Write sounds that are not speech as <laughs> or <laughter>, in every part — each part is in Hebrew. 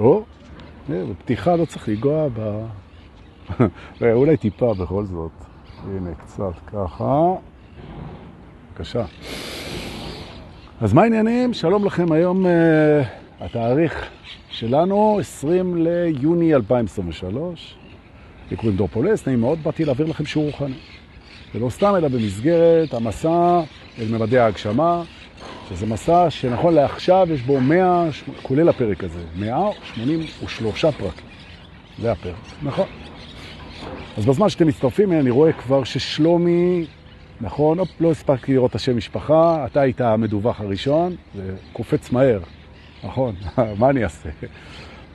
או, בפתיחה לא צריך לנגוע ב... <laughs> אולי טיפה בכל זאת. הנה, קצת ככה. בבקשה. אז מה העניינים? שלום לכם, היום uh, התאריך שלנו, 20 ליוני 2023. לי קוראים דור פולס, נעים מאוד, באתי להעביר לכם שיעור רוחני. ולא סתם, אלא במסגרת המסע אל ממדי ההגשמה, שזה מסע שנכון לעכשיו יש בו 100, כולל הפרק הזה, 183 פרקים. זה הפרק, נכון. אז בזמן שאתם מצטרפים, אני רואה כבר ששלומי, נכון, אופ, לא הספקתי לראות את השם משפחה, אתה היית המדווח הראשון, זה קופץ מהר, נכון, <laughs> מה אני אעשה?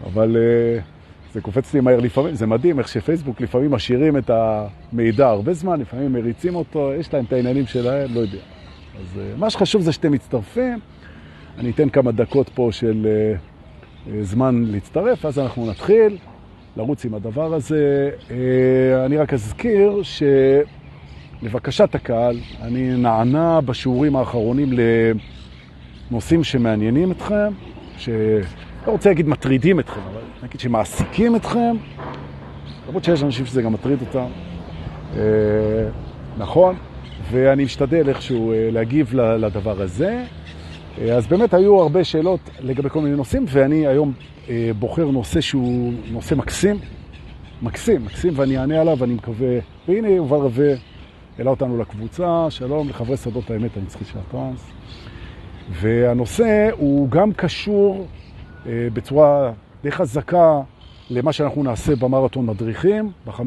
אבל uh, זה קופץ לי מהר לפעמים, זה מדהים איך שפייסבוק לפעמים משאירים את המידע הרבה זמן, לפעמים מריצים אותו, יש להם את העניינים שלהם, לא יודע. אז uh, מה שחשוב זה שאתם מצטרפים, אני אתן כמה דקות פה של uh, זמן להצטרף, אז אנחנו נתחיל. לרוץ עם הדבר הזה. אה, אני רק אזכיר שלבקשת הקהל, אני נענה בשיעורים האחרונים לנושאים שמעניינים אתכם, שלא רוצה להגיד מטרידים אתכם, אבל נגיד שמעסיקים אתכם, למרות שיש אנשים שזה גם מטריד אותם. אה, נכון, ואני משתדל איכשהו אה, להגיב לדבר הזה. אז באמת היו הרבה שאלות לגבי כל מיני נושאים, ואני היום אה, בוחר נושא שהוא נושא מקסים, מקסים, מקסים, ואני אענה עליו, ואני מקווה, והנה יובל רווה העלה אותנו לקבוצה, שלום לחברי שדות האמת הנצחית של הטרנס. והנושא הוא גם קשור אה, בצורה די חזקה למה שאנחנו נעשה במרתון מדריכים, ב-15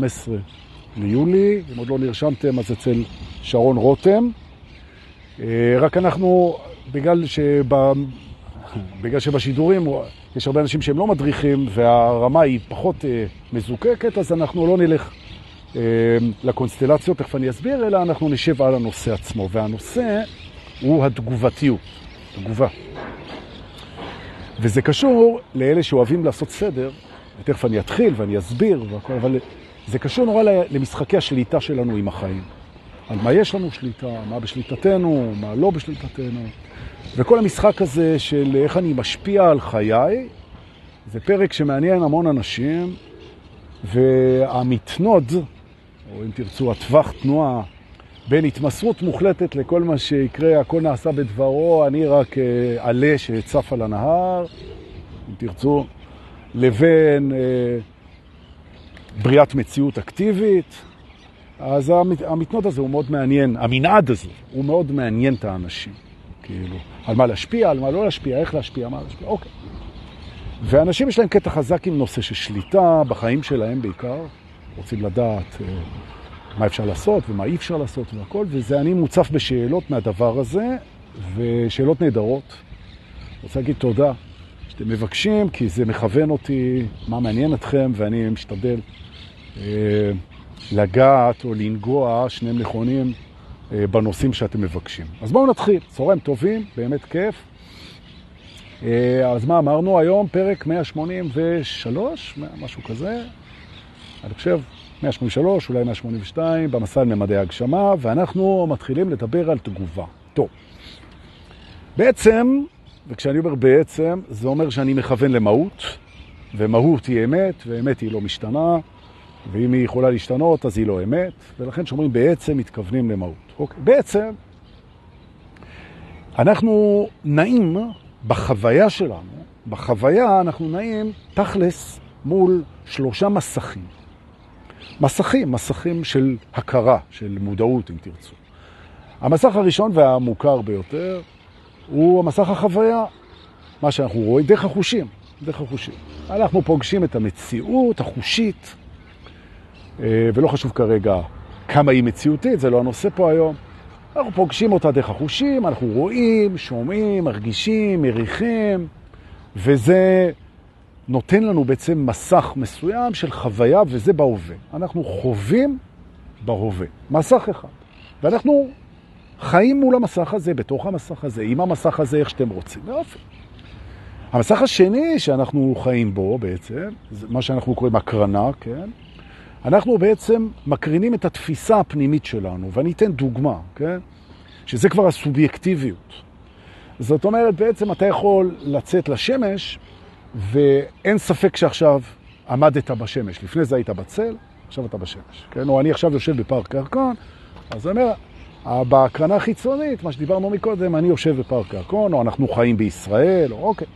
ליולי, אם עוד לא נרשמתם אז אצל שרון רותם. אה, רק אנחנו, בגלל, שב, בגלל שבשידורים יש הרבה אנשים שהם לא מדריכים והרמה היא פחות אה, מזוקקת, אז אנחנו לא נלך אה, לקונסטלציות, תכף אני אסביר, אלא אנחנו נשב על הנושא עצמו. והנושא הוא התגובתיות, תגובה. וזה קשור לאלה שאוהבים לעשות סדר, ותכף אני אתחיל ואני אסביר, והכל, אבל זה קשור נורא למשחקי השליטה שלנו עם החיים. על מה יש לנו שליטה, מה בשליטתנו, מה לא בשליטתנו. וכל המשחק הזה של איך אני משפיע על חיי, זה פרק שמעניין המון אנשים, והמתנוד, או אם תרצו, הטווח תנועה, בין התמסרות מוחלטת לכל מה שיקרה, הכל נעשה בדברו, אני רק אה, עלה שצף על הנהר, אם תרצו, לבין אה, בריאת מציאות אקטיבית. אז המתנוד הזה הוא מאוד מעניין, המנעד הזה הוא מאוד מעניין את האנשים. כאילו, על מה להשפיע, על מה לא להשפיע, איך להשפיע, מה להשפיע, אוקיי. ואנשים יש להם קטע חזק עם נושא של שליטה בחיים שלהם בעיקר, רוצים לדעת אה, מה אפשר לעשות ומה אי אפשר לעשות והכל, וזה אני מוצף בשאלות מהדבר הזה, ושאלות נהדרות. רוצה להגיד תודה שאתם מבקשים, כי זה מכוון אותי מה מעניין אתכם, ואני משתדל לגעת או לנגוע, שניהם נכונים, אה, בנושאים שאתם מבקשים. אז בואו נתחיל. צהריים טובים, באמת כיף. אה, אז מה אמרנו היום? פרק 183, משהו כזה. אני חושב 183, אולי 182, במסע לממדי הגשמה, ואנחנו מתחילים לדבר על תגובה. טוב, בעצם, וכשאני אומר בעצם, זה אומר שאני מכוון למהות, ומהות היא אמת, ואמת היא לא משתנה, ואם היא יכולה להשתנות, אז היא לא אמת, ולכן כשאומרים בעצם, מתכוונים למהות. אוקיי? בעצם, אנחנו נעים בחוויה שלנו, בחוויה אנחנו נעים תכלס מול שלושה מסכים. מסכים, מסכים של הכרה, של מודעות, אם תרצו. המסך הראשון והמוכר ביותר הוא המסך החוויה, מה שאנחנו רואים, דרך החושים, דרך החושים. אנחנו פוגשים את המציאות החושית, ולא חשוב כרגע כמה היא מציאותית, זה לא הנושא פה היום. אנחנו פוגשים אותה דרך החושים, אנחנו רואים, שומעים, מרגישים, מריחים, וזה נותן לנו בעצם מסך מסוים של חוויה, וזה בהווה. אנחנו חווים בהווה, מסך אחד. ואנחנו חיים מול המסך הזה, בתוך המסך הזה, עם המסך הזה, איך שאתם רוצים. יופי. המסך השני שאנחנו חיים בו בעצם, זה מה שאנחנו קוראים הקרנה, כן? אנחנו בעצם מקרינים את התפיסה הפנימית שלנו, ואני אתן דוגמה, כן? שזה כבר הסובייקטיביות. זאת אומרת, בעצם אתה יכול לצאת לשמש ואין ספק שעכשיו עמדת בשמש. לפני זה היית בצל, עכשיו אתה בשמש. כן? או אני עכשיו יושב בפארק ירקון, אז אני אומר, בהקרנה החיצונית, מה שדיברנו מקודם, אני יושב בפארק ירקון, או אנחנו חיים בישראל, או אוקיי.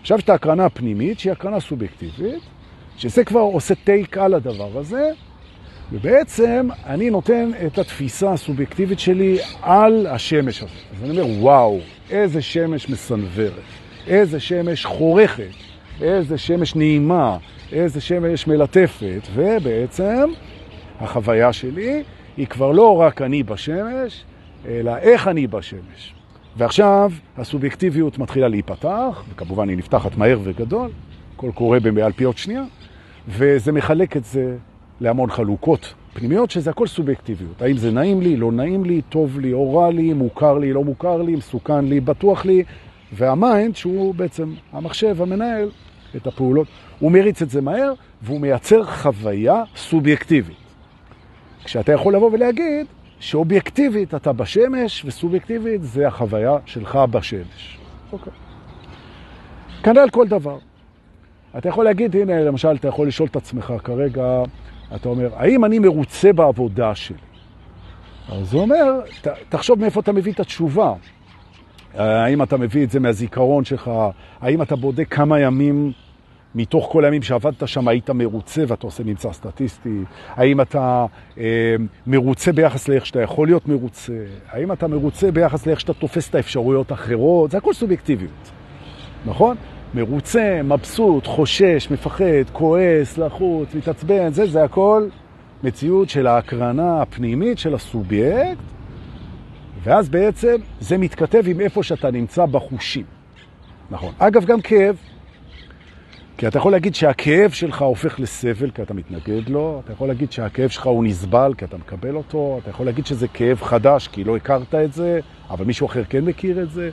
עכשיו יש את ההקרנה הפנימית, שהיא הקרנה סובייקטיבית, שזה כבר עושה טייק על הדבר הזה, ובעצם אני נותן את התפיסה הסובייקטיבית שלי על השמש הזה. אז אני אומר, וואו, איזה שמש מסנוורת, איזה שמש חורכת, איזה שמש נעימה, איזה שמש מלטפת, ובעצם החוויה שלי היא כבר לא רק אני בשמש, אלא איך אני בשמש. ועכשיו הסובייקטיביות מתחילה להיפתח, וכמובן היא נפתחת מהר וגדול, הכל קורה באלפיות שנייה, וזה מחלק את זה להמון חלוקות פנימיות, שזה הכל סובייקטיביות. האם זה נעים לי, לא נעים לי, טוב לי, או רע לי, מוכר לי, לא מוכר לי, מסוכן לי, בטוח לי, והמיינד, שהוא בעצם המחשב, המנהל, את הפעולות, הוא מריץ את זה מהר, והוא מייצר חוויה סובייקטיבית. כשאתה יכול לבוא ולהגיד שאובייקטיבית אתה בשמש, וסובייקטיבית זה החוויה שלך בשמש. אוקיי. כנ"ל כל דבר. אתה יכול להגיד, הנה, למשל, אתה יכול לשאול את עצמך כרגע, אתה אומר, האם אני מרוצה בעבודה שלי? אז הוא אומר, ת, תחשוב מאיפה אתה מביא את התשובה. האם אתה מביא את זה מהזיכרון שלך? האם אתה בודק כמה ימים מתוך כל הימים שעבדת שם היית מרוצה ואתה עושה ממצא סטטיסטי? האם אתה אה, מרוצה ביחס לאיך שאתה יכול להיות מרוצה? האם אתה מרוצה ביחס לאיך שאתה תופס את האפשרויות האחרות? זה הכל סובייקטיביות, נכון? מרוצה, מבסוט, חושש, מפחד, כועס, לחוץ, מתעצבן, זה, זה הכל מציאות של ההקרנה הפנימית של הסובייקט, ואז בעצם זה מתכתב עם איפה שאתה נמצא בחושים. נכון. אגב, גם כאב, כי אתה יכול להגיד שהכאב שלך הופך לסבל כי אתה מתנגד לו, אתה יכול להגיד שהכאב שלך הוא נסבל כי אתה מקבל אותו, אתה יכול להגיד שזה כאב חדש כי לא הכרת את זה, אבל מישהו אחר כן מכיר את זה,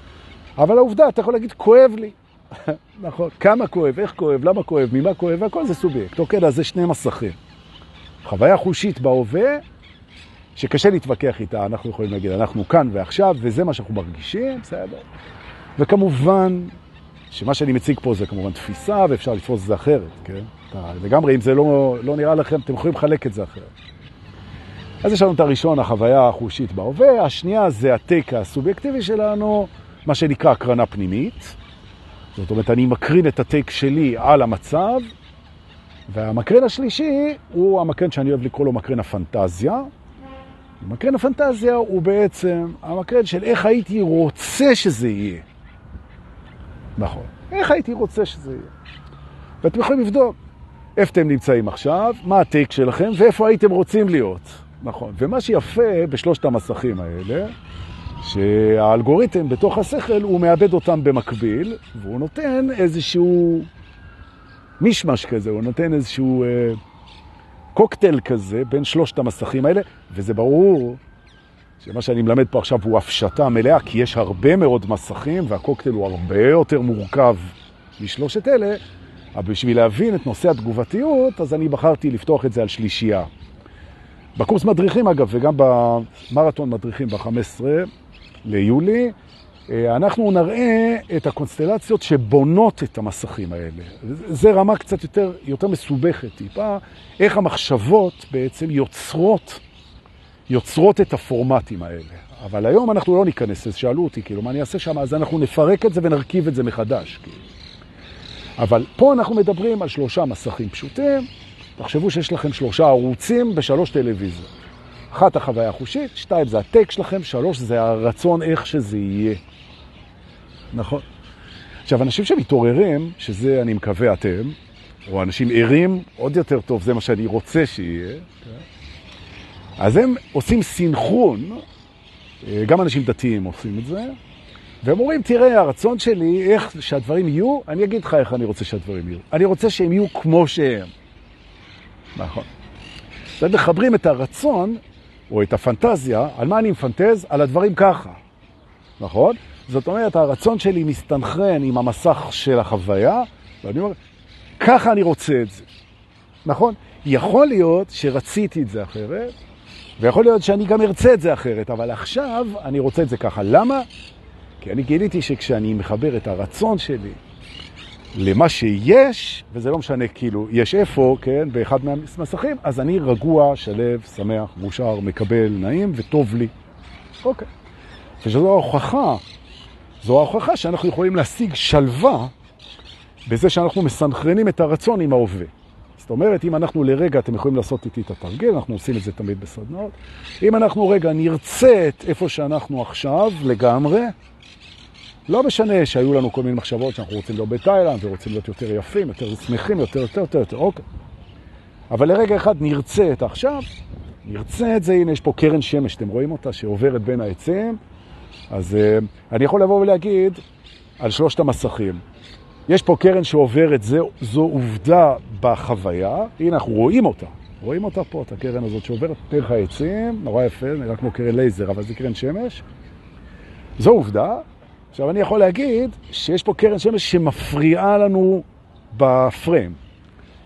אבל העובדה, אתה יכול להגיד, כואב לי. <laughs> נכון, כמה כואב, איך כואב, למה כואב, ממה כואב, והכל זה סובייקט. אוקיי, אז זה שני מסכים. חוויה חושית בהווה, שקשה להתווכח איתה, אנחנו יכולים להגיד, אנחנו כאן ועכשיו, וזה מה שאנחנו מרגישים, בסדר. וכמובן, שמה שאני מציג פה זה כמובן תפיסה, ואפשר לתפוס את זה אחרת, כן? לגמרי, אם זה לא, לא נראה לכם, אתם יכולים לחלק את זה אחרת. אז יש לנו את הראשון, החוויה החושית בהווה, השנייה זה הטייק הסובייקטיבי שלנו, מה שנקרא הקרנה פנימית. זאת אומרת, אני מקרין את הטייק שלי על המצב, והמקרן השלישי הוא המקרן שאני אוהב לקרוא לו מקרן הפנטזיה. מקרן הפנטזיה הוא בעצם המקרן של איך הייתי רוצה שזה יהיה. נכון. איך הייתי רוצה שזה יהיה. ואתם יכולים לבדוק איפה אתם נמצאים עכשיו, מה הטייק שלכם ואיפה הייתם רוצים להיות. נכון. ומה שיפה בשלושת המסכים האלה, שהאלגוריתם בתוך השכל הוא מאבד אותם במקביל, והוא נותן איזשהו מישמש כזה, הוא נותן איזשהו אה, קוקטייל כזה בין שלושת המסכים האלה, וזה ברור שמה שאני מלמד פה עכשיו הוא הפשטה מלאה, כי יש הרבה מאוד מסכים והקוקטייל הוא הרבה יותר מורכב משלושת אלה, אבל בשביל להבין את נושא התגובתיות, אז אני בחרתי לפתוח את זה על שלישייה. בקורס מדריכים אגב, וגם במרתון מדריכים ב-15 ליולי, אה, אנחנו נראה את הקונסטלציות שבונות את המסכים האלה. זה רמה קצת יותר, יותר מסובכת טיפה, איך המחשבות בעצם יוצרות, יוצרות את הפורמטים האלה. אבל היום אנחנו לא ניכנס, אז שאלו אותי, כאילו, מה אני אעשה שם? אז אנחנו נפרק את זה ונרכיב את זה מחדש. כאילו. אבל פה אנחנו מדברים על שלושה מסכים פשוטים. תחשבו שיש לכם שלושה ערוצים בשלוש טלוויזיות. אחת החוויה החושית, שתיים זה הטק שלכם, שלוש זה הרצון איך שזה יהיה. נכון. עכשיו, אנשים שמתעוררים, שזה אני מקווה אתם, או אנשים ערים, עוד יותר טוב, זה מה שאני רוצה שיהיה, אז הם עושים סינכרון, גם אנשים דתיים עושים את זה, והם אומרים, תראה, הרצון שלי, איך שהדברים יהיו, אני אגיד לך איך אני רוצה שהדברים יהיו. אני רוצה שהם יהיו כמו שהם. נכון. אז מחברים את הרצון, או את הפנטזיה, על מה אני מפנטז? על הדברים ככה. נכון? זאת אומרת, הרצון שלי מסתנכרן עם המסך של החוויה, ואני אומר, ככה אני רוצה את זה. נכון? יכול להיות שרציתי את זה אחרת, ויכול להיות שאני גם ארצה את זה אחרת, אבל עכשיו אני רוצה את זה ככה. למה? כי אני גיליתי שכשאני מחבר את הרצון שלי למה שיש, וזה לא משנה כאילו יש איפה, כן, באחד מהמסכים, אז אני רגוע, שלב, שמח, מאושר, מקבל, נעים וטוב לי. אוקיי. וזו ההוכחה, זו ההוכחה שאנחנו יכולים להשיג שלווה בזה שאנחנו מסנכרנים את הרצון עם ההווה. זאת אומרת, אם אנחנו לרגע, אתם יכולים לעשות איתי את התרגיל, אנחנו עושים את זה תמיד בסדנות, אם אנחנו רגע נרצה את איפה שאנחנו עכשיו לגמרי, לא משנה שהיו לנו כל מיני מחשבות שאנחנו רוצים להיות בתאילנד ורוצים להיות יותר יפים, יותר שמחים, יותר, יותר, יותר, יותר, אוקיי. אבל לרגע אחד נרצה את עכשיו, נרצה את זה, הנה יש פה קרן שמש, אתם רואים אותה, שעוברת בין העצים, אז uh, אני יכול לבוא ולהגיד על שלושת המסכים. יש פה קרן שעוברת, זה, זו עובדה בחוויה, הנה אנחנו רואים אותה, רואים אותה פה, את הקרן הזאת שעוברת דרך העצים, נורא יפה, נראה כמו קרן לייזר, אבל זה קרן שמש. זו עובדה, עכשיו, אני יכול להגיד שיש פה קרן שמש שמפריעה לנו בפריים.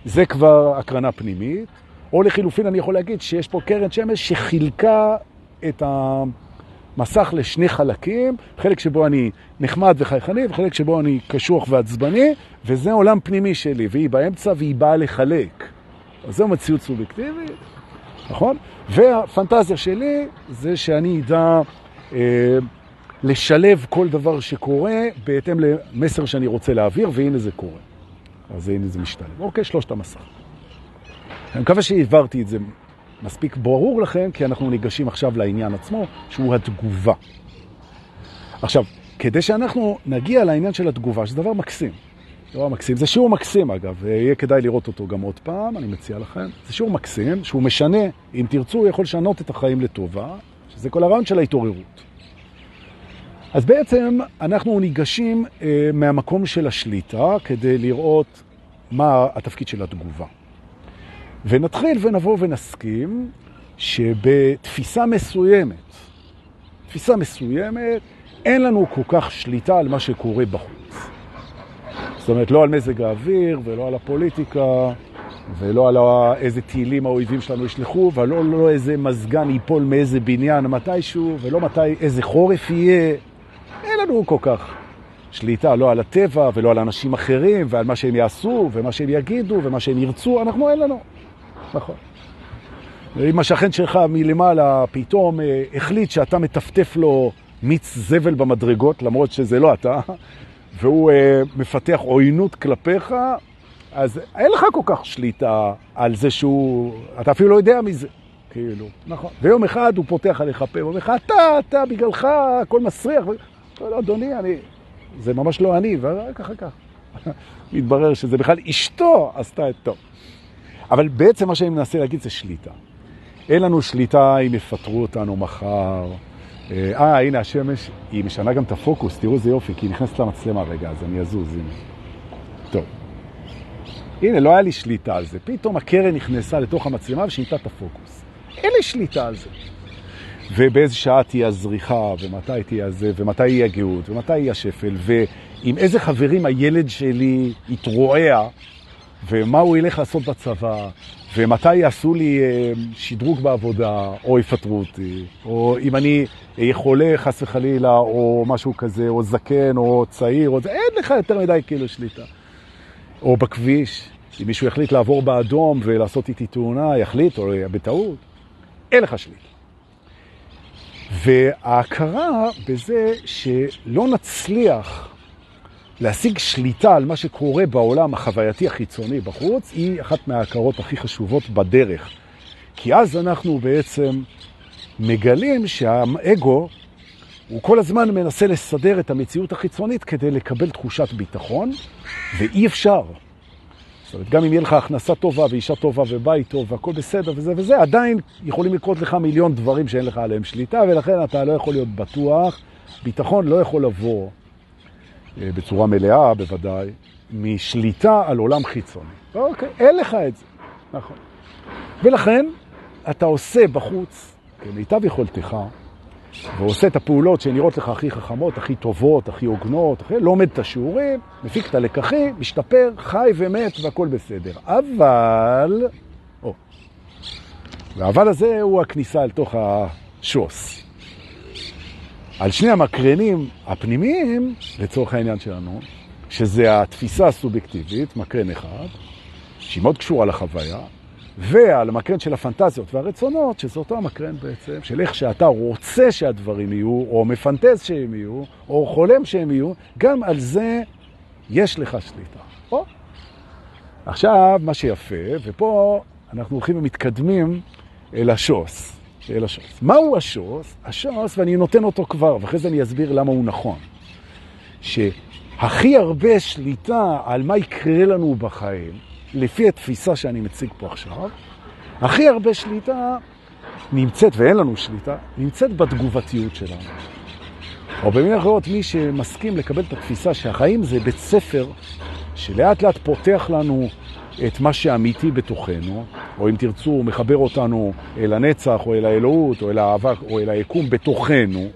זה כבר הקרנה פנימית, או לחילופין אני יכול להגיד שיש פה קרן שמש שחילקה את המסך לשני חלקים, חלק שבו אני נחמד וחייכני וחלק שבו אני קשוח ועצבני, וזה עולם פנימי שלי, והיא באמצע והיא באה לחלק. אז זו מציאות סובייקטיבית, נכון? והפנטזיה שלי זה שאני אדע... אה, לשלב כל דבר שקורה בהתאם למסר שאני רוצה להעביר, והנה זה קורה. אז הנה זה משתלב. אוקיי, שלושת המסך. אני מקווה שהעברתי את זה מספיק ברור לכם, כי אנחנו ניגשים עכשיו לעניין עצמו, שהוא התגובה. עכשיו, כדי שאנחנו נגיע לעניין של התגובה, שזה דבר מקסים. דבר מקסים. זה שיעור מקסים, אגב, יהיה כדאי לראות אותו גם עוד פעם, אני מציע לכם. זה שיעור מקסים, שהוא משנה, אם תרצו, הוא יכול לשנות את החיים לטובה, שזה כל הרעיון של ההתעוררות. אז בעצם אנחנו ניגשים אה, מהמקום של השליטה כדי לראות מה התפקיד של התגובה. ונתחיל ונבוא ונסכים שבתפיסה מסוימת, תפיסה מסוימת, אין לנו כל כך שליטה על מה שקורה בחוץ. זאת אומרת, לא על מזג האוויר ולא על הפוליטיקה ולא על איזה טילים האויבים שלנו ישלחו ולא לא איזה מזגן ייפול מאיזה בניין מתישהו ולא מתי איזה חורף יהיה. לנו כל כך שליטה, לא על הטבע ולא על אנשים אחרים ועל מה שהם יעשו ומה שהם יגידו ומה שהם ירצו, אנחנו אין לנו. נכון. אם השכן שלך מלמעלה פתאום אה, החליט שאתה מטפטף לו מיץ זבל במדרגות, למרות שזה לא אתה, והוא אה, מפתח עוינות כלפיך, אז אין לך כל כך שליטה על זה שהוא... אתה אפילו לא יודע מזה. כאילו, נכון. ויום אחד הוא פותח עליך פה, הוא אומר לך, אתה, אתה, בגללך, הכל מסריח. לא, לא, אדוני, אני... זה ממש לא אני, ורק אחר כך. <laughs> מתברר שזה בכלל אשתו עשתה את טוב. אבל בעצם מה שאני מנסה להגיד זה שליטה. אין לנו שליטה אם יפטרו אותנו מחר. אה, אה, הנה השמש, היא משנה גם את הפוקוס, תראו איזה יופי, כי היא נכנסת למצלמה רגע, אז אני אזוז, הנה. טוב. הנה, לא היה לי שליטה על זה. פתאום הקרן נכנסה לתוך המצלמה ושינתה את הפוקוס. אין לי שליטה על זה. ובאיזה שעה תהיה הזריחה, ומתי תהיה זה, ומתי יהיה הגאות, ומתי יהיה השפל, ועם איזה חברים הילד שלי יתרועע, ומה הוא ילך לעשות בצבא, ומתי יעשו לי אה, שדרוג בעבודה, או יפטרו אותי, או אם אני חולה חס וחלילה, או משהו כזה, או זקן, או צעיר, או אין לך יותר מדי כאילו שליטה. או בכביש, אם מישהו יחליט לעבור באדום ולעשות איתי תאונה, יחליט, או בטעות, אין לך שליטה. וההכרה בזה שלא נצליח להשיג שליטה על מה שקורה בעולם החווייתי החיצוני בחוץ, היא אחת מההכרות הכי חשובות בדרך. כי אז אנחנו בעצם מגלים שהאגו הוא כל הזמן מנסה לסדר את המציאות החיצונית כדי לקבל תחושת ביטחון, ואי אפשר. זאת אומרת, גם אם יהיה לך הכנסה טובה ואישה טובה ובית טוב והכל בסדר וזה וזה, עדיין יכולים לקרות לך מיליון דברים שאין לך עליהם שליטה, ולכן אתה לא יכול להיות בטוח. ביטחון לא יכול לבוא אה, בצורה מלאה, בוודאי, משליטה על עולם חיצוני. אוקיי, אין לך את זה, נכון. ולכן אתה עושה בחוץ, כמיטב יכולתך, ועושה את הפעולות שנראות לך הכי חכמות, הכי טובות, הכי הוגנות, הכי... לומד את השיעורים, מפיק את הלקחים, משתפר, חי ומת והכל בסדר. אבל... או. והאבל הזה הוא הכניסה אל תוך השוס. על שני המקרנים הפנימיים, לצורך העניין שלנו, שזה התפיסה הסובייקטיבית, מקרן אחד, שהיא מאוד קשורה לחוויה, ועל המקרן של הפנטזיות והרצונות, שזה אותו המקרן בעצם, של איך שאתה רוצה שהדברים יהיו, או מפנטז שהם יהיו, או חולם שהם יהיו, גם על זה יש לך שליטה. או. עכשיו, מה שיפה, ופה אנחנו הולכים ומתקדמים אל השוס. אל השוס. מהו השוס? השוס, ואני נותן אותו כבר, ואחרי זה אני אסביר למה הוא נכון. שהכי הרבה שליטה על מה יקרה לנו בחיים, לפי התפיסה שאני מציג פה עכשיו, הכי הרבה שליטה נמצאת, ואין לנו שליטה, נמצאת בתגובתיות שלנו. או במילים אחרות, מי שמסכים לקבל את התפיסה שהחיים זה בית ספר שלאט לאט פותח לנו את מה שאמיתי בתוכנו, או אם תרצו, מחבר אותנו אל הנצח, או אל האלוהות, או אל האבק, או אל היקום בתוכנו,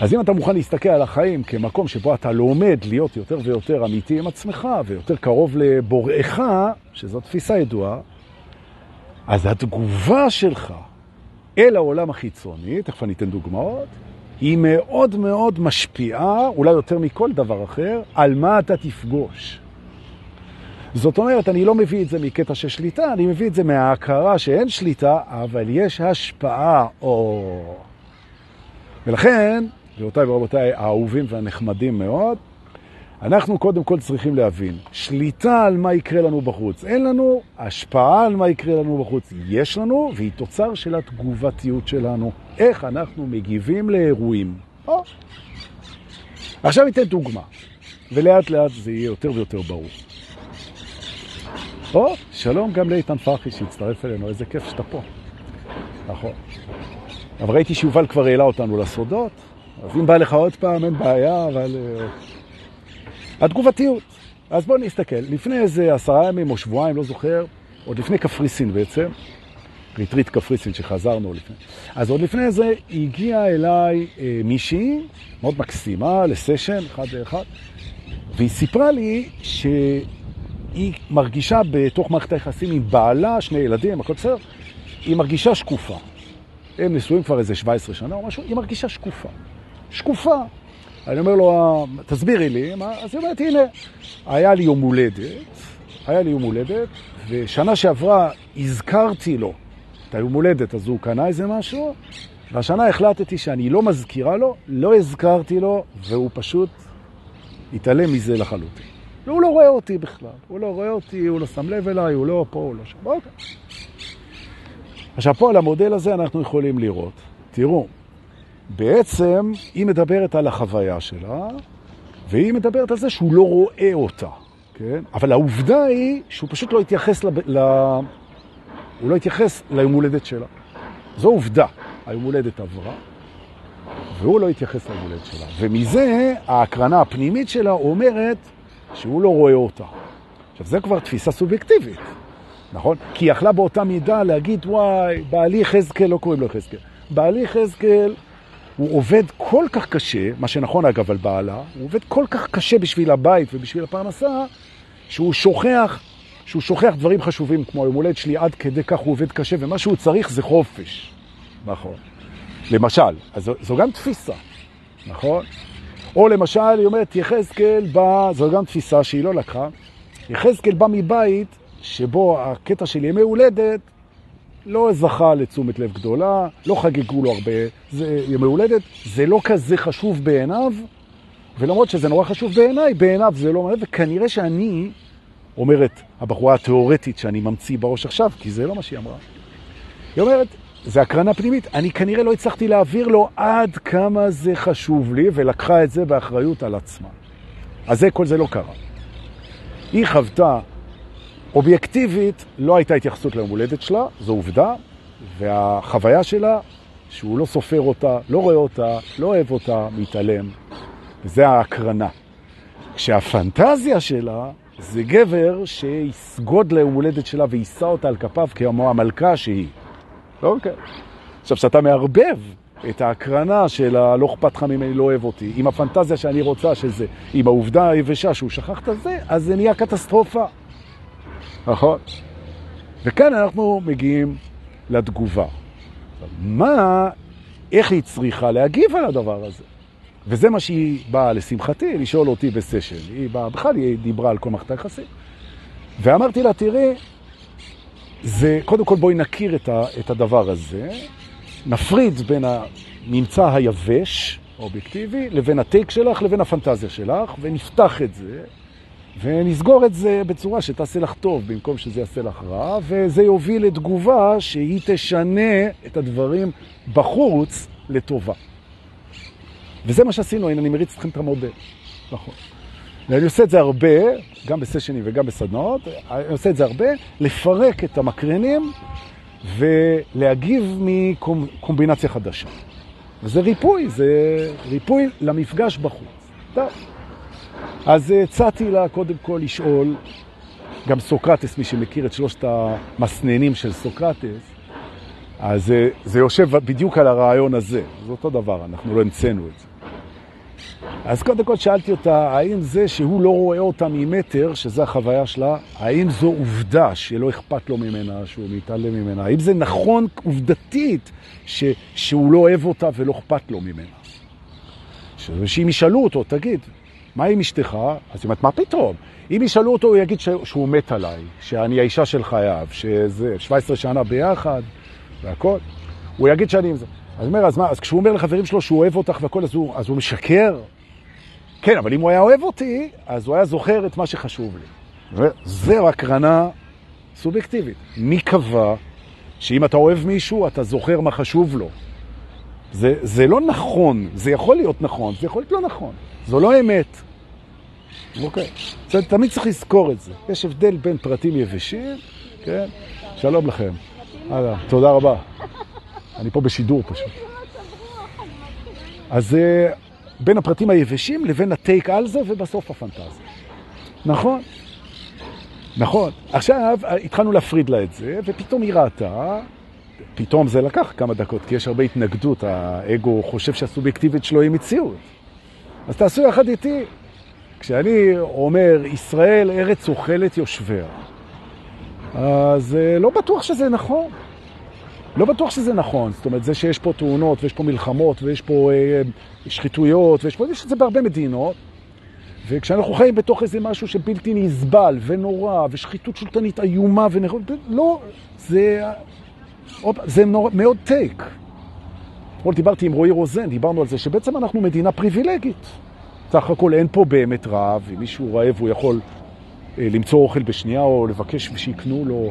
אז אם אתה מוכן להסתכל על החיים כמקום שבו אתה לומד להיות יותר ויותר אמיתי עם עצמך, ויותר קרוב לבוראך, שזו תפיסה ידועה, אז התגובה שלך אל העולם החיצוני, תכף אני אתן דוגמאות, היא מאוד מאוד משפיעה, אולי יותר מכל דבר אחר, על מה אתה תפגוש. זאת אומרת, אני לא מביא את זה מקטע של שליטה, אני מביא את זה מההכרה שאין שליטה, אבל יש השפעה. או... ולכן, גבירותיי ורבותיי, האהובים והנחמדים מאוד, אנחנו קודם כל צריכים להבין, שליטה על מה יקרה לנו בחוץ. אין לנו השפעה על מה יקרה לנו בחוץ. יש לנו, והיא תוצר של התגובתיות שלנו. איך אנחנו מגיבים לאירועים. או. עכשיו ניתן דוגמה, ולאט לאט זה יהיה יותר ויותר ברור. או, שלום גם לאיתן פרחי שהצטרף אלינו, איזה כיף שאתה פה. נכון. אבל ראיתי שיובל כבר העלה אותנו לסודות, אז אם בא לך עוד פעם, אין בעיה, אבל... אה, התגובתיות. אז בואו נסתכל. לפני איזה עשרה ימים או שבועיים, לא זוכר, עוד לפני קפריסין בעצם, ריטריט קפריסין שחזרנו לפני. אז עוד לפני זה הגיעה אליי אה, מישהי, מאוד מקסימה, לסשן, אחד לאחד, והיא סיפרה לי שהיא מרגישה בתוך מערכת היחסים עם בעלה, שני ילדים, הכל בסדר, היא מרגישה שקופה. הם נשואים כבר איזה 17 שנה או משהו, היא מרגישה שקופה. שקופה. אני אומר לו, תסבירי לי, מה? אז היא אומרת, הנה, היה לי יום הולדת, היה לי יום הולדת, ושנה שעברה הזכרתי לו את היום הולדת, אז הוא קנה איזה משהו, והשנה החלטתי שאני לא מזכירה לו, לא הזכרתי לו, והוא פשוט התעלם מזה לחלוטין. והוא לא רואה אותי בכלל, הוא לא רואה אותי, הוא לא שם לב אליי, הוא לא פה, הוא לא שם. אוקיי. עכשיו פה על המודל הזה אנחנו יכולים לראות, תראו, בעצם היא מדברת על החוויה שלה, והיא מדברת על זה שהוא לא רואה אותה, כן? אבל העובדה היא שהוא פשוט לא התייחס, לב... ל... הוא לא התייחס ליום הולדת שלה. זו עובדה. היום הולדת עברה, והוא לא התייחס ליום הולדת שלה. ומזה ההקרנה הפנימית שלה אומרת שהוא לא רואה אותה. עכשיו, זה כבר תפיסה סובייקטיבית, נכון? כי היא יכלה באותה מידה להגיד, וואי, בעלי חזקאל, לא קוראים לו חזקאל, בעלי חזקאל הוא עובד כל כך קשה, מה שנכון אגב על בעלה, הוא עובד כל כך קשה בשביל הבית ובשביל הפרנסה, שהוא שוכח, שהוא שוכח דברים חשובים, כמו היום הולד שלי, עד כדי כך הוא עובד קשה, ומה שהוא צריך זה חופש. נכון. למשל, אז זו, זו גם תפיסה, נכון? או למשל, היא אומרת, יחזקאל בא, זו גם תפיסה שהיא לא לקחה, יחזקאל בא מבית שבו הקטע של ימי הולדת לא זכה לתשומת לב גדולה, לא חגגו לו הרבה זה ימי הולדת, זה לא כזה חשוב בעיניו, ולמרות שזה נורא חשוב בעיניי, בעיניו זה לא מלא, וכנראה שאני, אומרת הבחורה התיאורטית שאני ממציא בראש עכשיו, כי זה לא מה שהיא אמרה, היא אומרת, זה הקרנה פנימית, אני כנראה לא הצלחתי להעביר לו עד כמה זה חשוב לי, ולקחה את זה באחריות על עצמה. אז זה, כל זה לא קרה. היא חוותה אובייקטיבית לא הייתה התייחסות ליום הולדת שלה, זו עובדה, והחוויה שלה, שהוא לא סופר אותה, לא רואה אותה, לא אוהב אותה, מתעלם, וזה ההקרנה. כשהפנטזיה שלה זה גבר שיסגוד ליום הולדת שלה ויישא אותה על כפיו כמו המלכה שהיא. אוקיי. עכשיו, כשאתה מערבב את ההקרנה של הלא אכפת לך ממני, לא אוהב אותי, עם הפנטזיה שאני רוצה שזה, עם העובדה היבשה שהוא שכח את זה, אז זה נהיה קטסטרופה. נכון? וכאן אנחנו מגיעים לתגובה. מה, איך היא צריכה להגיב על הדבר הזה? וזה מה שהיא באה לשמחתי, לשאול אותי בסשן. היא באה, בכלל היא דיברה על כל מערכת היחסים. ואמרתי לה, תראי, זה, קודם כל בואי נכיר את, ה, את הדבר הזה, נפריד בין הממצא היבש, האובייקטיבי, לבין הטייק שלך, לבין הפנטזיה שלך, ונפתח את זה, ונסגור את זה בצורה שתעשה לך טוב, במקום שזה יעשה לך רע, וזה יוביל לתגובה שהיא תשנה את הדברים בחוץ לטובה. וזה מה שעשינו, הנה אני מריץ אתכם את המודל. נכון. ואני עושה את זה הרבה, גם בסשנים וגם בסדנאות, אני עושה את זה הרבה, לפרק את המקרנים ולהגיב מקומבינציה חדשה. וזה ריפוי, זה ריפוי למפגש בחוץ. טוב. אז הצעתי לה קודם כל לשאול, גם סוקרטס, מי שמכיר את שלושת המסננים של סוקרטס, אז זה יושב בדיוק על הרעיון הזה. זה אותו דבר, אנחנו לא המצאנו את זה. אז קודם כל שאלתי אותה, האם זה שהוא לא רואה אותה ממטר, שזו החוויה שלה, האם זו עובדה שלא אכפת לו ממנה, שהוא מתעלם ממנה? האם זה נכון עובדתית ש, שהוא לא אוהב אותה ולא אכפת לו ממנה? שאם ישאלו אותו, תגיד, מה עם אשתך? אז היא אומרת, מה פתאום? אם ישאלו אותו, הוא יגיד שהוא מת עליי, שאני האישה של חייו, שזה 17 שנה ביחד והכל. הוא יגיד שאני עם זה. אז אומר, אז מה, אז כשהוא אומר לחברים שלו שהוא אוהב אותך והכל, אז הוא, אז הוא משקר? כן, אבל אם הוא היה אוהב אותי, אז הוא היה זוכר את מה שחשוב לי. זו הקרנה סובייקטיבית. מי קבע שאם אתה אוהב מישהו, אתה זוכר מה חשוב לו? זה, זה לא נכון, זה יכול להיות נכון, זה יכול להיות לא נכון. זו לא אמת. אוקיי. זה, תמיד צריך לזכור את זה. יש הבדל בין פרטים יבשים, כן? שלום לכם. הלאה, תודה רבה. אני פה בשידור פשוט. אז אה, בין הפרטים היבשים לבין הטייק על זה ובסוף הפנטזיה. נכון? נכון. עכשיו התחלנו להפריד לה את זה, ופתאום היא ראתה, פתאום זה לקח כמה דקות, כי יש הרבה התנגדות, האגו חושב שהסובייקטיבית שלו היא מציאות. אז תעשו יחד איתי. כשאני אומר, ישראל ארץ אוכלת יושביה, אז אה, לא בטוח שזה נכון. לא בטוח שזה נכון. זאת אומרת, זה שיש פה תאונות ויש פה מלחמות ויש פה אה, שחיתויות ויש פה, יש את זה בהרבה מדינות. וכשאנחנו חיים בתוך איזה משהו שבלתי נסבל ונורא ושחיתות שולטנית איומה ונכון, לא, זה, זה נורא, מאוד טייק. אתמול דיברתי עם רועי רוזן, דיברנו על זה שבעצם אנחנו מדינה פריבילגית. סך הכל אין פה באמת רעב, אם מישהו רעב הוא יכול אה, למצוא אוכל בשנייה או לבקש שיקנו לו.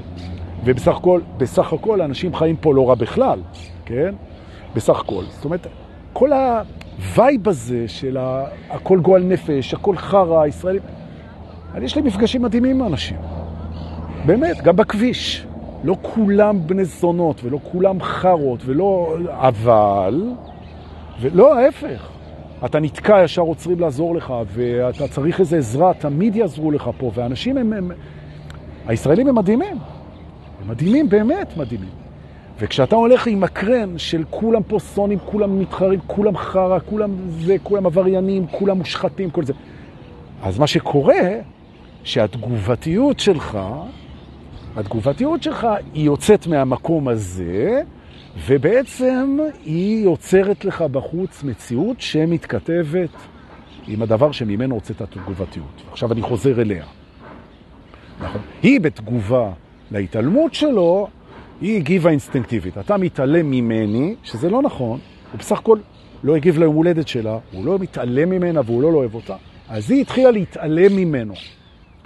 ובסך הכל, בסך הכל אנשים חיים פה לא רע בכלל, כן? בסך הכל. זאת אומרת, כל ה vibe הזה של הכל גועל נפש, הכל חרא, ישראלים, יש לי מפגשים מדהימים עם אנשים. באמת, גם בכביש. לא כולם בני זונות ולא כולם חרות ולא... אבל... ולא, ההפך. אתה נתקע, ישר עוצרים לעזור לך, ואתה צריך איזו עזרה, תמיד יעזרו לך פה, ואנשים הם... הם... הישראלים הם מדהימים. הם מדהימים, באמת מדהימים. וכשאתה הולך עם הקרן של כולם פה סונים, כולם מתחרים, כולם חרא, כולם זה, כולם עבריינים, כולם מושחתים, כל זה. אז מה שקורה, שהתגובתיות שלך, התגובתיות שלך היא יוצאת מהמקום הזה, ובעצם היא יוצרת לך בחוץ מציאות שמתכתבת עם הדבר שממנו הוצאת התגובתיות. עכשיו אני חוזר אליה. נכון? היא בתגובה להתעלמות שלו, היא הגיבה אינסטינקטיבית. אתה מתעלם ממני, שזה לא נכון, הוא בסך הכל לא הגיב ליום הולדת שלה, הוא לא מתעלם ממנה והוא לא, לא אוהב אותה, אז היא התחילה להתעלם ממנו.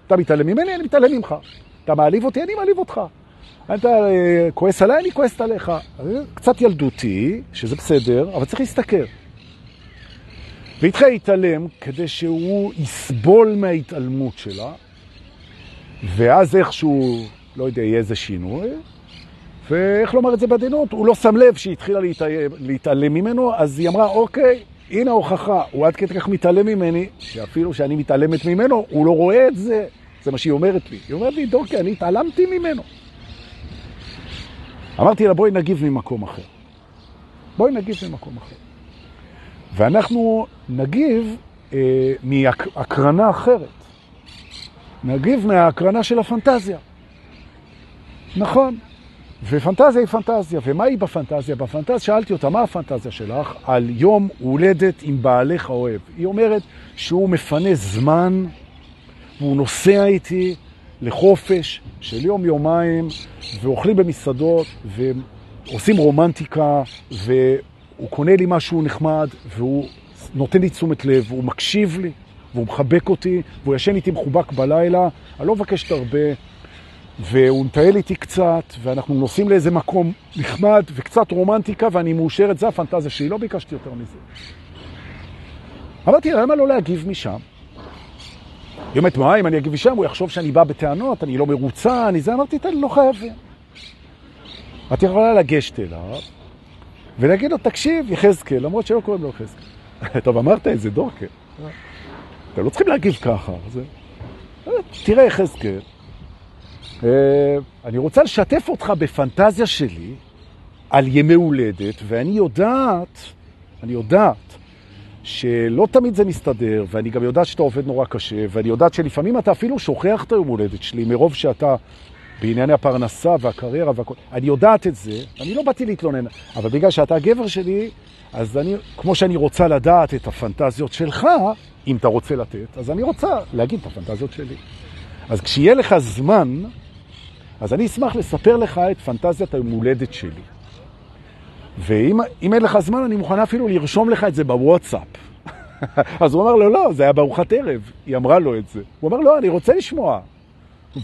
אתה מתעלם ממני, אני מתעלם ממך. אתה מעליב אותי, אני מעליב אותך. אתה אה, כועס עליי, אני כועסת עליך. קצת ילדותי, שזה בסדר, אבל צריך להסתכל. והתחילה להתעלם כדי שהוא יסבול מההתעלמות שלה, ואז איכשהו לא יודע, יהיה איזה שינוי, ואיך לומר את זה בעדינות? הוא לא שם לב שהיא התחילה להתעלם ממנו, אז היא אמרה, אוקיי, הנה ההוכחה, הוא עד כדי כך מתעלם ממני, שאפילו שאני מתעלמת ממנו, הוא לא רואה את זה. זה מה שהיא אומרת לי. היא אומרת לי, דורקי, אני התעלמתי ממנו. אמרתי לה, בואי נגיב ממקום אחר. בואי נגיב ממקום אחר. ואנחנו נגיב אה, מהקרנה אחרת. נגיב מהקרנה של הפנטזיה. נכון. ופנטזיה היא פנטזיה, ומה היא בפנטזיה? בפנטזיה שאלתי אותה, מה הפנטזיה שלך על יום הולדת עם בעלך האוהב? היא אומרת שהוא מפנה זמן, והוא נוסע איתי לחופש של יום-יומיים, ואוכלים במסעדות, ועושים רומנטיקה, והוא קונה לי משהו נחמד, והוא נותן לי תשומת לב, והוא מקשיב לי, והוא מחבק אותי, והוא ישן איתי מחובק בלילה, אני לא מבקשת הרבה, והוא מטייל איתי קצת, ואנחנו נוסעים לאיזה מקום נחמד, וקצת רומנטיקה, ואני מאושרת, זה הפנטזיה שלי, לא ביקשתי יותר מזה. אמרתי, למה לא להגיב משם? היא אומרת, מה, אם אני אגיב משם, הוא יחשוב שאני בא בטענות, אני לא מרוצה, אני זה, אמרתי, תן, לא חייבים. את יכולה לגשת אליו, ולהגיד לו, תקשיב, יחזקאל, למרות שלא קוראים לו יחזקאל. <laughs> טוב, אמרת את זה, דורקל. אתם לא צריכים להגיב ככה. זה... תראה, יחזקאל, אה, אני רוצה לשתף אותך בפנטזיה שלי על ימי הולדת, ואני יודעת, אני יודעת, שלא תמיד זה מסתדר, ואני גם יודעת שאתה עובד נורא קשה, ואני יודעת שלפעמים אתה אפילו שוכח את היום הולדת שלי, מרוב שאתה בענייני הפרנסה והקריירה והכל. אני יודעת את זה, אני לא באתי להתלונן, אבל בגלל שאתה הגבר שלי, אז אני, כמו שאני רוצה לדעת את הפנטזיות שלך, אם אתה רוצה לתת, אז אני רוצה להגיד את הפנטזיות שלי. אז כשיהיה לך זמן, אז אני אשמח לספר לך את פנטזיית היום הולדת שלי. ואם אין לך זמן, אני מוכנה אפילו לרשום לך את זה בוואטסאפ. <laughs> אז הוא אמר לו, לא, זה היה בארוחת ערב. היא אמרה לו את זה. הוא אמר, לא, אני רוצה לשמוע.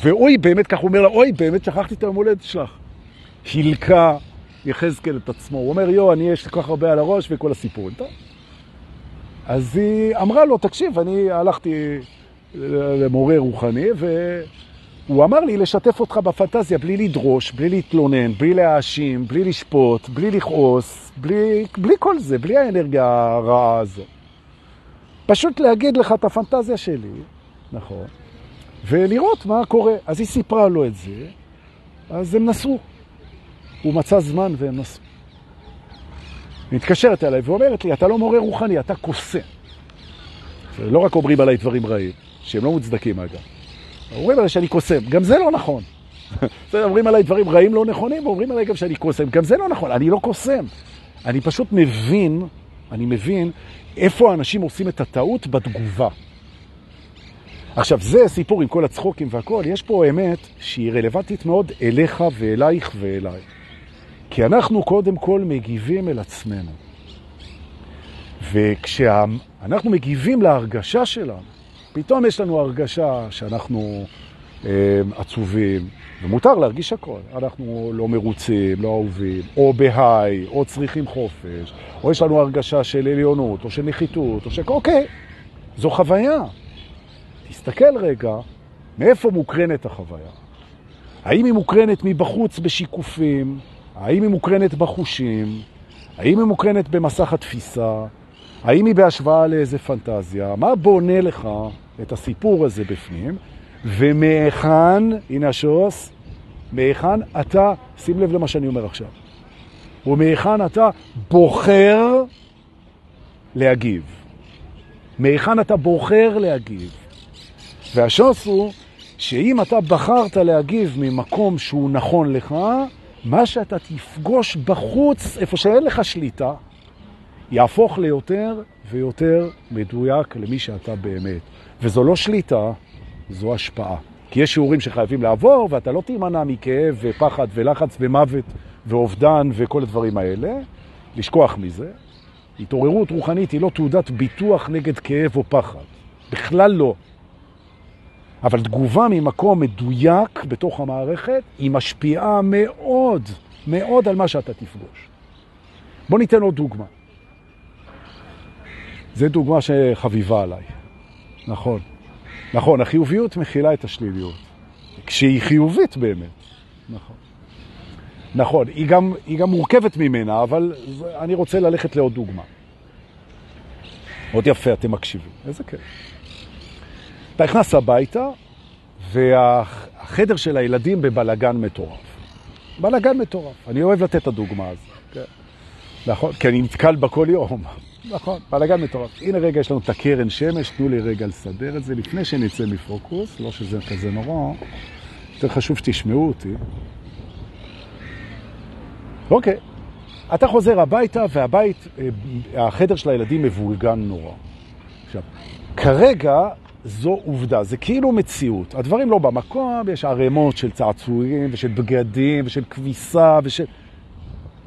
ואוי, באמת, כך הוא אומר לה, אוי, באמת שכחתי את היום הולדת שלך. הלקה יחזקאל את עצמו. הוא אומר, יו, אני יש לי כל כך הרבה על הראש וכל הסיפורים. טוב. אז היא אמרה לו, תקשיב, אני הלכתי למורה רוחני, והוא אמר לי לשתף אותך בפנטזיה בלי לדרוש, בלי להתלונן, בלי להאשים, בלי לשפוט, בלי לכעוס, בלי, בלי כל זה, בלי האנרגיה הרעה הזו. פשוט להגיד לך את הפנטזיה שלי, נכון, ולראות מה קורה. אז היא סיפרה לו את זה, אז הם נסעו. הוא מצא זמן והם נסעו. היא מתקשרת אליי ואומרת לי, אתה לא מורה רוחני, אתה קוסם. לא רק אומרים עליי דברים רעים, שהם לא מוצדקים אגב. אומרים עליי שאני קוסם, גם זה לא נכון. <laughs> אומרים עליי דברים רעים לא נכונים, ואומרים עליי גם שאני קוסם, גם זה לא נכון, אני לא קוסם. אני פשוט מבין, אני מבין איפה האנשים עושים את הטעות בתגובה. עכשיו, זה סיפור עם כל הצחוקים והכל, יש פה אמת שהיא רלוונטית מאוד אליך ואלייך ואליי. כי אנחנו קודם כל מגיבים אל עצמנו. וכשאנחנו מגיבים להרגשה שלנו, פתאום יש לנו הרגשה שאנחנו אה, עצובים, ומותר להרגיש הכל. אנחנו לא מרוצים, לא אהובים, או בהיי, או צריכים חופש, או יש לנו הרגשה של עליונות, או של נחיתות, או ש... אוקיי, זו חוויה. תסתכל רגע, מאיפה מוקרנת החוויה? האם היא מוקרנת מבחוץ בשיקופים? האם היא מוקרנת בחושים? האם היא מוקרנת במסך התפיסה? האם היא בהשוואה לאיזה פנטזיה? מה בונה לך את הסיפור הזה בפנים? ומהיכן, הנה השוס, מהיכן אתה, שים לב למה שאני אומר עכשיו, ומהיכן אתה בוחר להגיב. מהיכן אתה בוחר להגיב. והשוס הוא שאם אתה בחרת להגיב ממקום שהוא נכון לך, מה שאתה תפגוש בחוץ, איפה שאין לך שליטה, יהפוך ליותר ויותר מדויק למי שאתה באמת. וזו לא שליטה, זו השפעה. כי יש שיעורים שחייבים לעבור, ואתה לא תימנע מכאב ופחד ולחץ ומוות ואובדן וכל הדברים האלה. לשכוח מזה. התעוררות רוחנית היא לא תעודת ביטוח נגד כאב או פחד. בכלל לא. אבל תגובה ממקום מדויק בתוך המערכת היא משפיעה מאוד, מאוד על מה שאתה תפגוש. בוא ניתן עוד דוגמה. זו דוגמה שחביבה עליי. נכון. נכון, החיוביות מכילה את השליליות. כשהיא חיובית באמת. נכון. נכון, היא גם, היא גם מורכבת ממנה, אבל אני רוצה ללכת לעוד דוגמה. מאוד יפה, אתם מקשיבים. איזה כיף. אתה נכנס הביתה, והחדר של הילדים בבלגן מטורף. בלגן מטורף. אני אוהב לתת את הדוגמה הזאת. כן. נכון, כי אני נתקל בה כל יום. נכון, בלגן מטורף. הנה רגע, יש לנו את הקרן שמש, תנו לי רגע לסדר את זה לפני שנצא מפוקוס, לא שזה כזה נורא. יותר חשוב שתשמעו אותי. אוקיי, אתה חוזר הביתה והבית, אה, החדר של הילדים מבולגן נורא. עכשיו, כרגע זו עובדה, זה כאילו מציאות. הדברים לא במקום, יש ערימות של צעצועים ושל בגדים ושל כביסה ושל...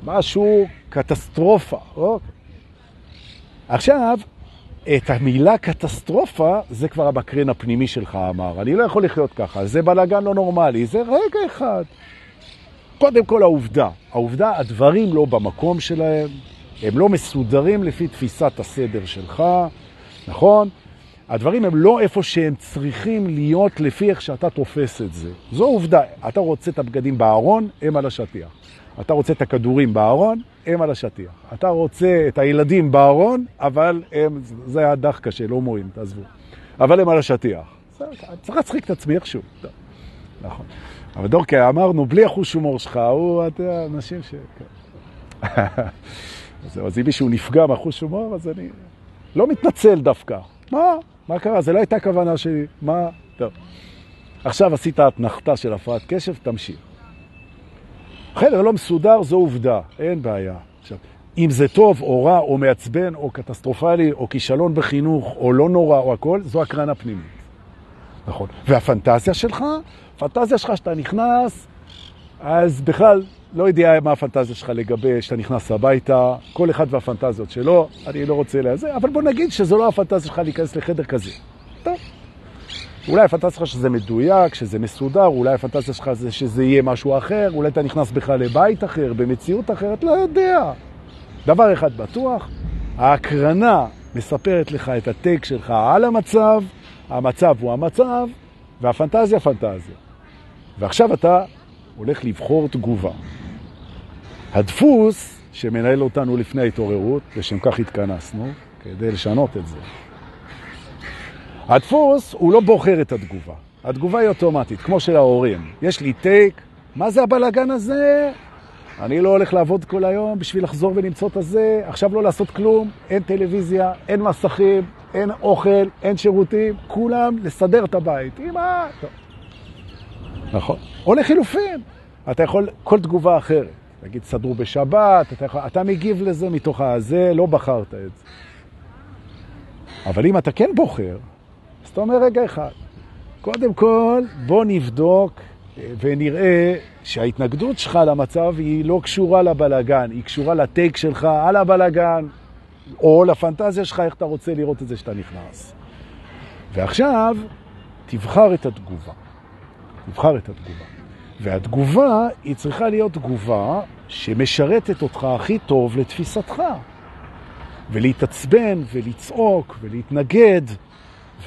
משהו קטסטרופה. אוקיי. עכשיו, את המילה קטסטרופה, זה כבר המקרן הפנימי שלך אמר. אני לא יכול לחיות ככה, זה בלגן לא נורמלי, זה רגע אחד. קודם כל העובדה, העובדה, הדברים לא במקום שלהם, הם לא מסודרים לפי תפיסת הסדר שלך, נכון? הדברים הם לא איפה שהם צריכים להיות לפי איך שאתה תופס את זה. זו עובדה. אתה רוצה את הבגדים בארון, הם על השטיח. אתה רוצה את הכדורים בארון, הם על השטיח. אתה רוצה את הילדים בארון, אבל הם, זה הדח קשה, לא מורים, תעזבו. אבל הם על השטיח. צריך להצחיק את עצמי איכשהו. נכון. אבל דורקי, אמרנו, בלי החוש הומור שלך, הוא, אתה יודע, אנשים ש... <laughs> אז אם מישהו נפגע מהחוש הומור, אז אני לא מתנצל דווקא. מה? מה קרה? זה לא הייתה כוונה שלי. מה? טוב. עכשיו עשית התנחתה של הפרעת קשב, תמשיך. חדר לא מסודר זו עובדה, אין בעיה. עכשיו, אם זה טוב או רע או מעצבן או קטסטרופלי או כישלון בחינוך או לא נורא או הכל, זו הקרנה פנימית. נכון. והפנטזיה שלך, הפנטזיה שלך שאתה נכנס, אז בכלל לא יודע מה הפנטזיה שלך לגבי שאתה נכנס הביתה, כל אחד והפנטזיות שלו, אני לא רוצה לזה, אבל בוא נגיד שזו לא הפנטזיה שלך להיכנס לחדר כזה. טוב. אולי הפנטזיה שלך שזה מדויק, שזה מסודר, אולי הפנטזיה שלך זה שזה יהיה משהו אחר, אולי אתה נכנס בכלל לבית אחר, במציאות אחרת, לא יודע. דבר אחד בטוח, ההקרנה מספרת לך את הטק שלך על המצב, המצב הוא המצב, והפנטזיה פנטזיה. ועכשיו אתה הולך לבחור תגובה. הדפוס שמנהל אותנו לפני ההתעוררות, ושם כך התכנסנו, כדי לשנות את זה. הדפוס הוא לא בוחר את התגובה. התגובה היא אוטומטית, כמו של ההורים. יש לי טייק, מה זה הבלגן הזה? אני לא הולך לעבוד כל היום בשביל לחזור ולמצוא את הזה, עכשיו לא לעשות כלום, אין טלוויזיה, אין מסכים, אין אוכל, אין שירותים, כולם לסדר את הבית. אמא. נכון. או לחילופין, אתה יכול כל תגובה אחרת. תגיד, סדרו בשבת, אתה, יכול, אתה מגיב לזה מתוך הזה, לא בחרת את זה. אבל אם אתה כן בוחר, אתה אומר רגע אחד. קודם כל, בוא נבדוק אה, ונראה שההתנגדות שלך למצב היא לא קשורה לבלגן, היא קשורה לטייק שלך על הבלגן, או לפנטזיה שלך, איך אתה רוצה לראות את זה שאתה נכנס. ועכשיו, תבחר את התגובה. תבחר את התגובה. והתגובה היא צריכה להיות תגובה שמשרתת אותך הכי טוב לתפיסתך. ולהתעצבן ולצעוק ולהתנגד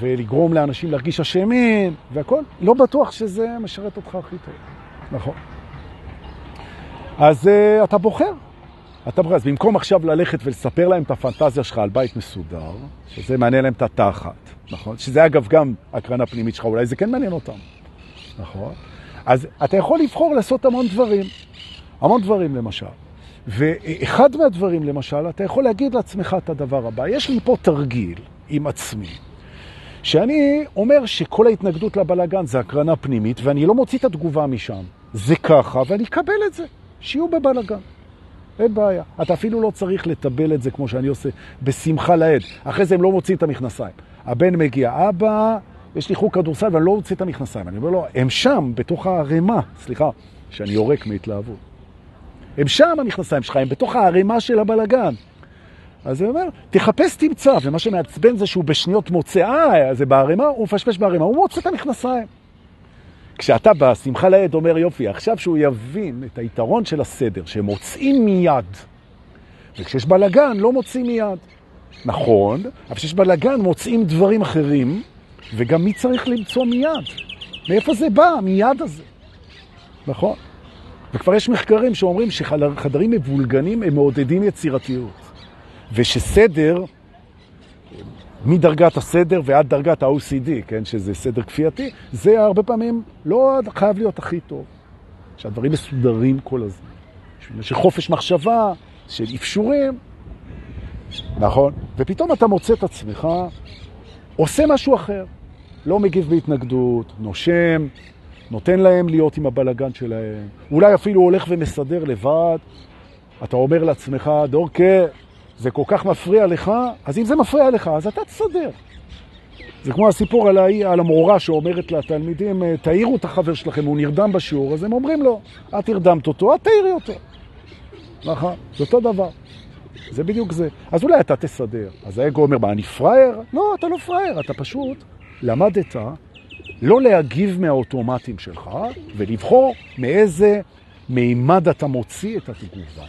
ולגרום לאנשים להרגיש אשמים והכל, לא בטוח שזה משרת אותך הכי טוב. נכון. אז uh, אתה בוחר. אתה בוחר. אז במקום עכשיו ללכת ולספר להם את הפנטזיה שלך על בית מסודר, שזה מעניין להם את התחת, נכון? שזה אגב גם הקרנה פנימית שלך, אולי זה כן מעניין אותם, נכון? אז אתה יכול לבחור לעשות המון דברים. המון דברים למשל. ואחד מהדברים למשל, אתה יכול להגיד לעצמך את הדבר הבא. יש לי פה תרגיל עם עצמי, שאני אומר שכל ההתנגדות לבלגן זה הקרנה פנימית, ואני לא מוציא את התגובה משם. זה ככה, ואני אקבל את זה. שיהיו בבלגן. אין בעיה. אתה אפילו לא צריך לטבל את זה כמו שאני עושה, בשמחה לעד. אחרי זה הם לא מוצאים את המכנסיים. הבן מגיע, אבא, יש לי חוג כדורסל ואני לא מוציא את המכנסיים. אני אומר לו, הם שם, בתוך הערימה, סליחה, שאני יורק מהתלהבות. הם שם המכנסיים שלך, הם בתוך הערימה של הבלגן. אז הוא אומר, תחפש תמצא, ומה שמעצבן זה שהוא בשניות מוצא, אה, זה בערימה, הוא מפשפש בערימה, הוא מוצא את המכנסיים. כשאתה בשמחה לעד אומר, יופי, עכשיו שהוא יבין את היתרון של הסדר, שהם מוצאים מיד, וכשיש בלגן לא מוצאים מיד. נכון, אבל כשיש בלגן מוצאים דברים אחרים, וגם מי צריך למצוא מיד? מאיפה זה בא, מיד הזה? נכון. וכבר יש מחקרים שאומרים שחדרים מבולגנים הם מעודדים יצירתיות, ושסדר, מדרגת הסדר ועד דרגת ה-OCD, כן, שזה סדר כפייתי, זה הרבה פעמים לא חייב להיות הכי טוב. שהדברים מסודרים כל הזמן. שחופש מחשבה, של אפשורים, נכון? ופתאום אתה מוצא את עצמך עושה משהו אחר. לא מגיב בהתנגדות, נושם, נותן להם להיות עם הבלגן שלהם, אולי אפילו הולך ומסדר לבד, אתה אומר לעצמך, דורקה, זה כל כך מפריע לך, אז אם זה מפריע לך, אז אתה תסדר. זה כמו הסיפור על, ההיא, על המורה שאומרת לתלמידים, תעירו את החבר שלכם, הוא נרדם בשיעור, אז הם אומרים לו, את הרדמת אותו, את תעירי אותו. נכון? זה אותו דבר. זה בדיוק זה. אז אולי אתה תסדר. אז האגו אומר, מה, אני פראייר? לא, אתה לא פראייר, אתה פשוט למדת לא להגיב מהאוטומטים שלך, ולבחור מאיזה מימד אתה מוציא את התגובה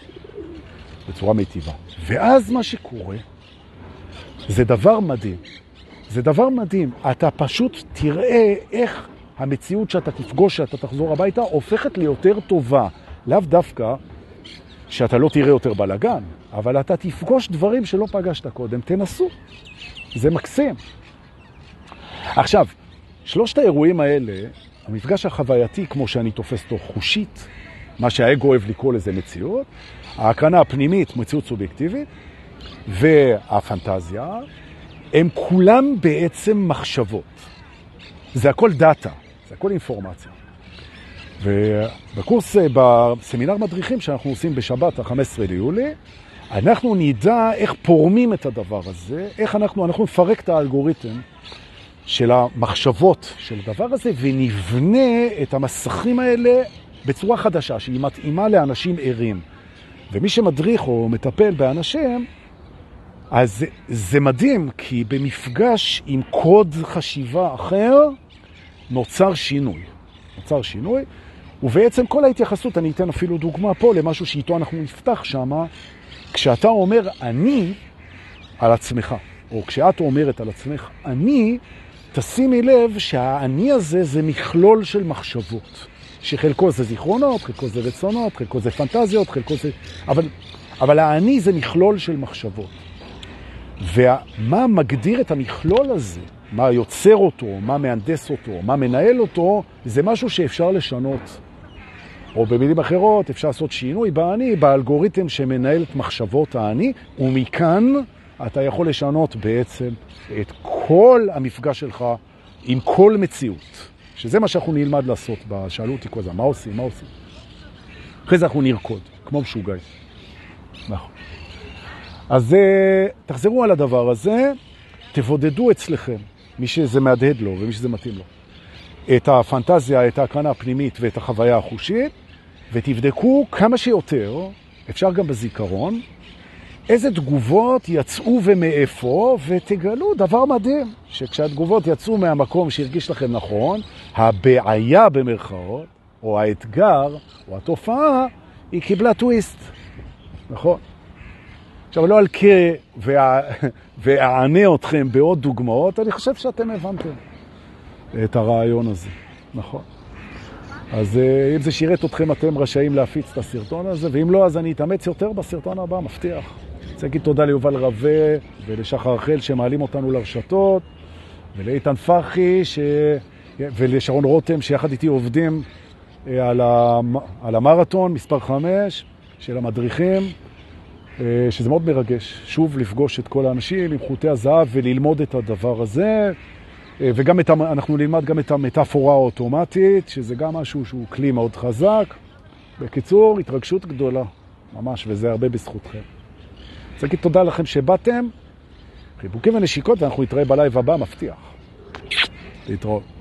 בצורה מיטיבה. ואז מה שקורה, זה דבר מדהים. זה דבר מדהים. אתה פשוט תראה איך המציאות שאתה תפגוש, שאתה תחזור הביתה, הופכת ליותר טובה. לאו דווקא שאתה לא תראה יותר בלגן, אבל אתה תפגוש דברים שלא פגשת קודם. תנסו. זה מקסים. עכשיו, שלושת האירועים האלה, המפגש החווייתי, כמו שאני תופס אותו חושית, מה שהאגו אוהב לקרוא לזה מציאות, ההקרנה הפנימית, מציאות סובייקטיבית, והפנטזיה, הם כולם בעצם מחשבות. זה הכל דאטה, זה הכל אינפורמציה. ובקורס, בסמינר מדריכים שאנחנו עושים בשבת, ה-15 ליולי, אנחנו נדע איך פורמים את הדבר הזה, איך אנחנו, אנחנו נפרק את האלגוריתם של המחשבות של הדבר הזה, ונבנה את המסכים האלה בצורה חדשה, שהיא מתאימה לאנשים ערים. ומי שמדריך או מטפל באנשים, אז זה, זה מדהים, כי במפגש עם קוד חשיבה אחר, נוצר שינוי. נוצר שינוי, ובעצם כל ההתייחסות, אני אתן אפילו דוגמה פה למשהו שאיתו אנחנו נפתח שם, כשאתה אומר אני על עצמך, או כשאת אומרת על עצמך אני, תשימי לב שהאני הזה זה מכלול של מחשבות, שחלקו זה זיכרונות, חלקו זה רצונות, חלקו זה פנטזיות, חלקו זה... אבל, אבל האני זה מכלול של מחשבות. ומה מגדיר את המכלול הזה, מה יוצר אותו, מה מהנדס אותו, מה מנהל אותו, זה משהו שאפשר לשנות. או במילים אחרות, אפשר לעשות שינוי באני, באלגוריתם שמנהל את מחשבות האני, ומכאן אתה יכול לשנות בעצם את כל המפגש שלך עם כל מציאות. שזה מה שאנחנו נלמד לעשות, שאלו אותי כל הזמן, מה עושים, מה עושים? אחרי זה אנחנו נרקוד, כמו משוגעים. נכון. אז אה, תחזרו על הדבר הזה, תבודדו אצלכם, מי שזה מהדהד לו ומי שזה מתאים לו, את הפנטזיה, את ההקרנה הפנימית ואת החוויה החושית, ותבדקו כמה שיותר, אפשר גם בזיכרון, איזה תגובות יצאו ומאיפה, ותגלו דבר מדהים, שכשהתגובות יצאו מהמקום שהרגיש לכם נכון, הבעיה במרכאות, או האתגר, או התופעה, היא קיבלה טוויסט, נכון? עכשיו, לא על קה <laughs> ואענה אתכם בעוד דוגמאות, אני חושב שאתם הבנתם את הרעיון הזה, נכון? אז אה, אם זה שירת אתכם, אתם רשאים להפיץ את הסרטון הזה, ואם לא, אז אני אתאמץ יותר בסרטון הבא, מבטיח. רוצה להגיד תודה ליובל רווה ולשחר רחל שמעלים אותנו לרשתות, ולאיתן פחי ש... ולשרון רותם שיחד איתי עובדים אה, על, המ... על המרתון מספר 5 של המדריכים. אה, שזה מאוד מרגש, שוב לפגוש את כל האנשים עם חוטי הזהב וללמוד את הדבר הזה, אה, וגם את, אנחנו נלמד גם את המטאפורה האוטומטית, שזה גם משהו שהוא כלי מאוד חזק. בקיצור, התרגשות גדולה, ממש, וזה הרבה בזכותכם. רוצה להגיד תודה לכם שבאתם, חיבוקים ונשיקות, ואנחנו נתראה בלייב הבא, מבטיח. להתראות.